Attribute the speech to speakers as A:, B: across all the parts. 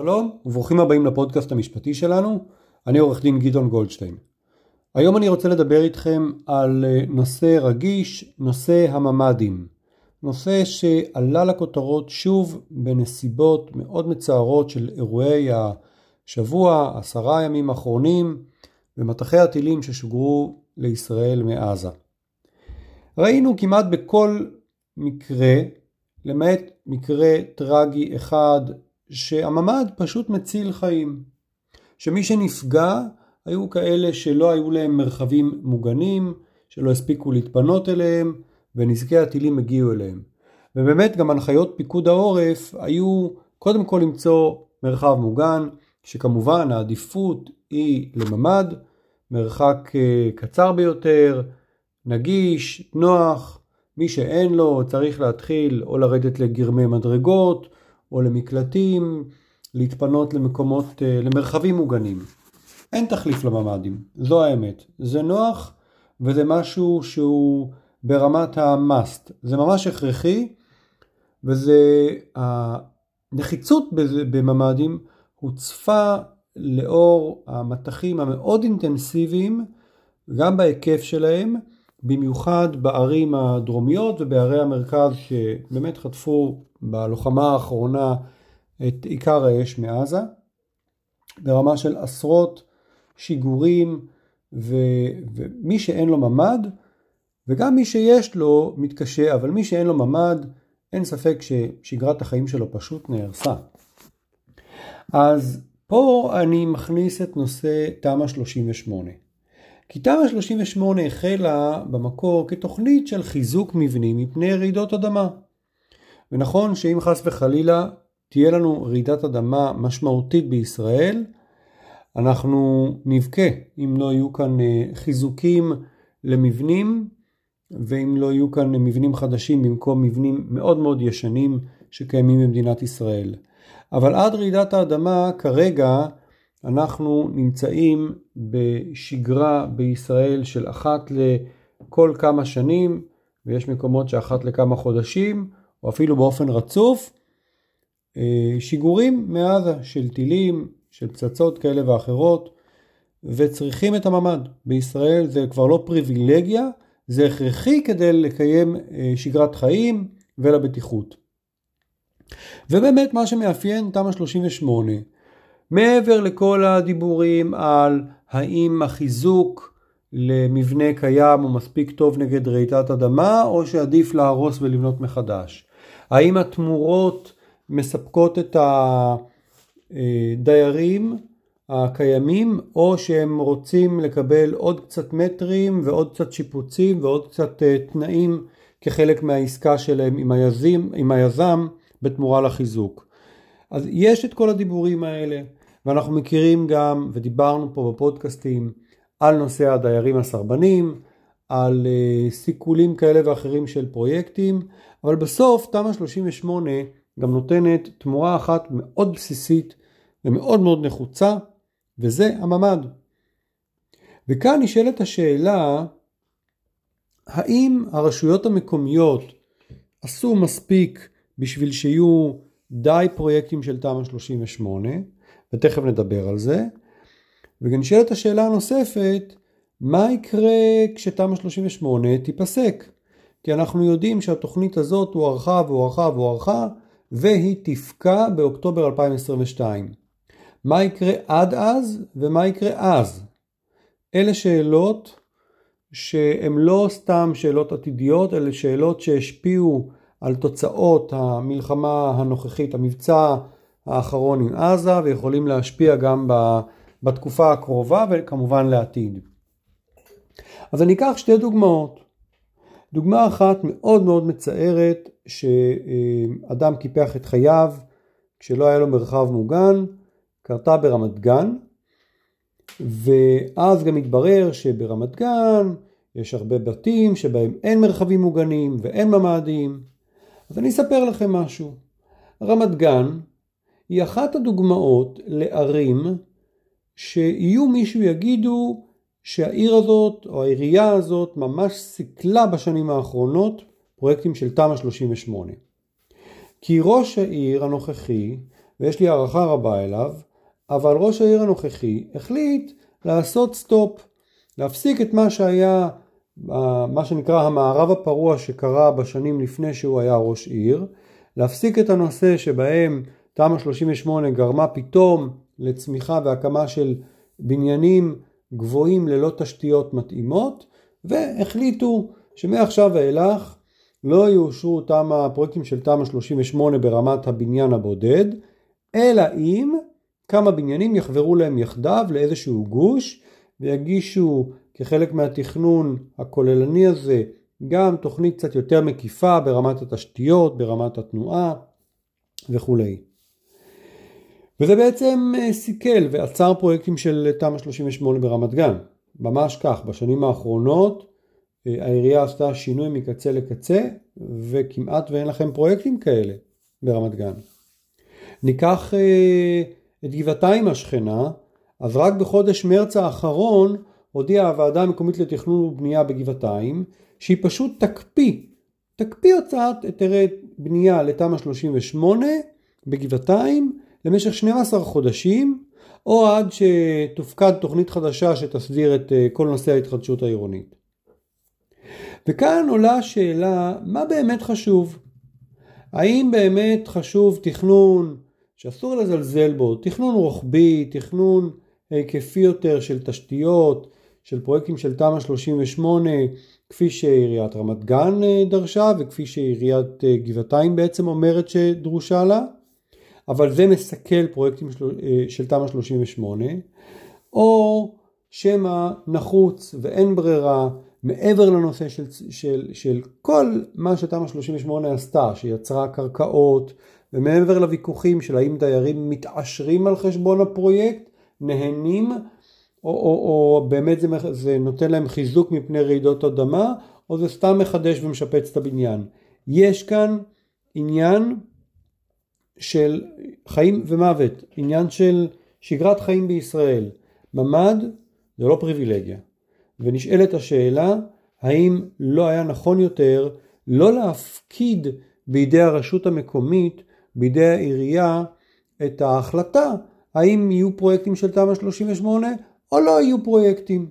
A: שלום וברוכים הבאים לפודקאסט המשפטי שלנו, אני עורך דין גדעון גולדשטיין. היום אני רוצה לדבר איתכם על אה, נושא רגיש, נושא הממ"דים. נושא שעלה לכותרות שוב בנסיבות מאוד מצערות של אירועי השבוע, עשרה ימים האחרונים, ומטחי הטילים ששוגרו לישראל מעזה. ראינו כמעט בכל מקרה, למעט מקרה טרגי אחד שהממ"ד פשוט מציל חיים. שמי שנפגע היו כאלה שלא היו להם מרחבים מוגנים, שלא הספיקו להתפנות אליהם, ונזקי הטילים הגיעו אליהם. ובאמת גם הנחיות פיקוד העורף היו קודם כל למצוא מרחב מוגן, שכמובן העדיפות היא לממ"ד, מרחק אה, קצר ביותר, נגיש, נוח, מי שאין לו צריך להתחיל או לרדת לגרמי מדרגות או למקלטים, להתפנות למקומות, אה, למרחבים מוגנים. אין תחליף לממ"דים, זו האמת. זה נוח וזה משהו שהוא ברמת ה-must. זה ממש הכרחי וזה, הנחיצות בממ"דים הוצפה לאור המטחים המאוד אינטנסיביים, גם בהיקף שלהם, במיוחד בערים הדרומיות ובערי המרכז שבאמת חטפו בלוחמה האחרונה את עיקר האש מעזה, ברמה של עשרות שיגורים, ו, ומי שאין לו ממ"ד, וגם מי שיש לו מתקשה, אבל מי שאין לו ממ"ד, אין ספק ששגרת החיים שלו פשוט נהרסה. אז פה אני מכניס את נושא תמ"א 38. כי תמ"א 38 החלה במקור כתוכנית של חיזוק מבנים מפני רעידות אדמה. ונכון שאם חס וחלילה תהיה לנו רעידת אדמה משמעותית בישראל, אנחנו נבכה אם לא יהיו כאן אה, חיזוקים למבנים ואם לא יהיו כאן מבנים חדשים במקום מבנים מאוד מאוד ישנים שקיימים במדינת ישראל. אבל עד רעידת האדמה כרגע אנחנו נמצאים בשגרה בישראל של אחת לכל כמה שנים ויש מקומות שאחת לכמה חודשים או אפילו באופן רצוף אה, שיגורים מעזה של טילים, של פצצות כאלה ואחרות וצריכים את הממ"ד. בישראל זה כבר לא פריבילגיה, זה הכרחי כדי לקיים אה, שגרת חיים ולבטיחות. ובאמת מה שמאפיין תמ"א 38 מעבר לכל הדיבורים על האם החיזוק למבנה קיים הוא מספיק טוב נגד רעידת אדמה או שעדיף להרוס ולבנות מחדש. האם התמורות מספקות את הדיירים הקיימים או שהם רוצים לקבל עוד קצת מטרים ועוד קצת שיפוצים ועוד קצת אה, תנאים כחלק מהעסקה שלהם עם, היזים, עם היזם בתמורה לחיזוק. אז יש את כל הדיבורים האלה ואנחנו מכירים גם ודיברנו פה בפודקאסטים על נושא הדיירים הסרבנים, על uh, סיכולים כאלה ואחרים של פרויקטים, אבל בסוף תמ"א 38 גם נותנת תמורה אחת מאוד בסיסית ומאוד מאוד נחוצה, וזה הממ"ד. וכאן נשאלת השאלה, האם הרשויות המקומיות עשו מספיק בשביל שיהיו די פרויקטים של תמ"א 38, ותכף נדבר על זה, ונשאלת השאלה הנוספת, מה יקרה כשתמ"א 38 תיפסק? כי אנחנו יודעים שהתוכנית הזאת הוארכה והוארכה והוארכה והיא תפקע באוקטובר 2022. מה יקרה עד אז ומה יקרה אז? אלה שאלות שהן לא סתם שאלות עתידיות, אלה שאלות שהשפיעו על תוצאות המלחמה הנוכחית, המבצע האחרון עם עזה, ויכולים להשפיע גם בתקופה הקרובה וכמובן לעתיד. אז אני אקח שתי דוגמאות. דוגמה אחת מאוד מאוד מצערת שאדם קיפח את חייו כשלא היה לו מרחב מוגן, קרתה ברמת גן, ואז גם התברר שברמת גן יש הרבה בתים שבהם אין מרחבים מוגנים ואין ממ"דים. אז אני אספר לכם משהו. רמת גן היא אחת הדוגמאות לערים שיהיו מישהו יגידו שהעיר הזאת או העירייה הזאת ממש סיכלה בשנים האחרונות פרויקטים של תמ"א 38. כי ראש העיר הנוכחי ויש לי הערכה רבה אליו, אבל ראש העיר הנוכחי החליט לעשות סטופ, להפסיק את מה שהיה, מה שנקרא המערב הפרוע שקרה בשנים לפני שהוא היה ראש עיר, להפסיק את הנושא שבהם תמ"א 38 גרמה פתאום לצמיחה והקמה של בניינים גבוהים ללא תשתיות מתאימות, והחליטו שמעכשיו ואילך לא יאושרו תמ"א, פרויקטים של תמ"א 38 ברמת הבניין הבודד, אלא אם כמה בניינים יחברו להם יחדיו לאיזשהו גוש ויגישו כחלק מהתכנון הכוללני הזה גם תוכנית קצת יותר מקיפה ברמת התשתיות, ברמת התנועה וכולי. וזה בעצם אה, סיכל ועצר פרויקטים של תמ"א 38 ברמת גן. ממש כך, בשנים האחרונות אה, העירייה עשתה שינוי מקצה לקצה וכמעט ואין לכם פרויקטים כאלה ברמת גן. ניקח אה, את גבעתיים השכנה, אז רק בחודש מרץ האחרון הודיעה הוועדה המקומית לתכנון ובנייה בגבעתיים שהיא פשוט תקפיא, תקפיא הוצאת היתרי בנייה לתמ"א 38 בגבעתיים למשך 12 חודשים או עד שתופקד תוכנית חדשה שתסדיר את אה, כל נושא ההתחדשות העירונית. וכאן עולה השאלה מה באמת חשוב? האם באמת חשוב תכנון שאסור לזלזל בו, תכנון רוחבי, תכנון היקפי יותר של תשתיות, של פרויקטים של תמ"א 38 כפי שעיריית רמת גן אה, דרשה וכפי שעיריית אה, גבעתיים בעצם אומרת שדרושה לה, אבל זה מסכל פרויקטים אה, של תמ"א 38, או שמא נחוץ ואין ברירה מעבר לנושא של, של, של כל מה שתמ"א 38 עשתה, שיצרה קרקעות, ומעבר לוויכוחים של האם דיירים מתעשרים על חשבון הפרויקט, נהנים, או, או, או באמת זה, זה נותן להם חיזוק מפני רעידות אדמה, או זה סתם מחדש ומשפץ את הבניין. יש כאן עניין של חיים ומוות, עניין של שגרת חיים בישראל. ממ"ד זה לא פריבילגיה. ונשאלת השאלה האם לא היה נכון יותר לא להפקיד בידי הרשות המקומית, בידי העירייה, את ההחלטה האם יהיו פרויקטים של תמ"א 38 או לא יהיו פרויקטים.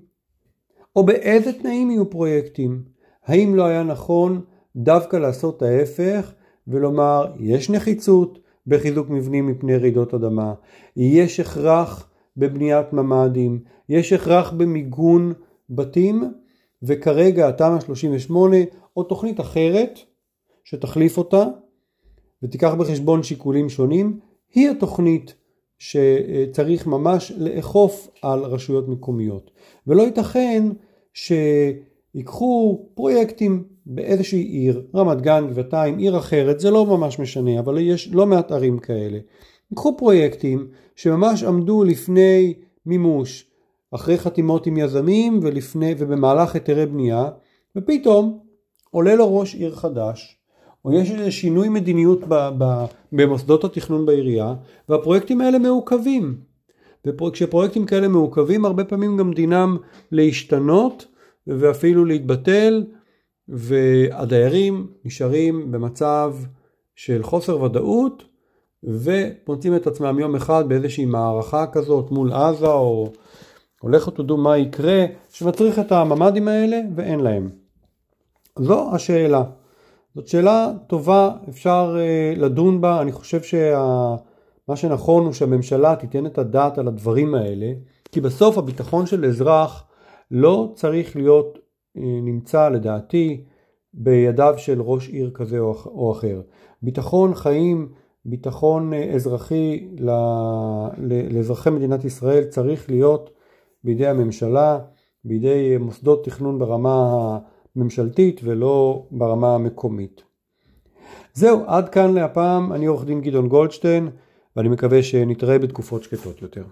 A: או באיזה תנאים יהיו פרויקטים. האם לא היה נכון דווקא לעשות ההפך ולומר יש נחיצות בחיזוק מבנים מפני רעידות אדמה, יש הכרח בבניית ממ"דים, יש הכרח במיגון בתים. וכרגע התמ"א 38 או תוכנית אחרת שתחליף אותה ותיקח בחשבון שיקולים שונים היא התוכנית שצריך ממש לאכוף על רשויות מקומיות. ולא ייתכן שיקחו פרויקטים באיזושהי עיר, רמת גן, גבעתיים, עיר אחרת, זה לא ממש משנה, אבל יש לא מעט ערים כאלה. ייקחו פרויקטים שממש עמדו לפני מימוש, אחרי חתימות עם יזמים ולפני ובמהלך היתרי בנייה, ופתאום עולה לו ראש עיר חדש, או יש איזה שינוי מדיניות ב, ב, במוסדות התכנון בעירייה, והפרויקטים האלה מעוכבים. וכשפרויקטים כאלה מעוכבים, הרבה פעמים גם דינם להשתנות ואפילו להתבטל, והדיירים נשארים במצב של חוסר ודאות, ומוצאים את עצמם יום אחד באיזושהי מערכה כזאת מול עזה או הולכו תדעו מה יקרה, שמצריך את הממ"דים האלה ואין להם. זו השאלה. זאת שאלה טובה, אפשר uh, לדון בה, אני חושב שה... שנכון הוא שהממשלה תיתן את הדעת על הדברים האלה, כי בסוף הביטחון של אזרח לא צריך להיות uh, נמצא לדעתי בידיו של ראש עיר כזה או, אחר. ביטחון חיים, ביטחון uh, אזרחי. לאזרחי מדינת ישראל צריך להיות בידי הממשלה, בידי מוסדות תכנון ברמה הממשלתית ולא ברמה המקומית. זהו, עד כאן להפעם, אני עורך דין גדעון גולדשטיין ואני מקווה שנתראה בתקופות שקטות יותר.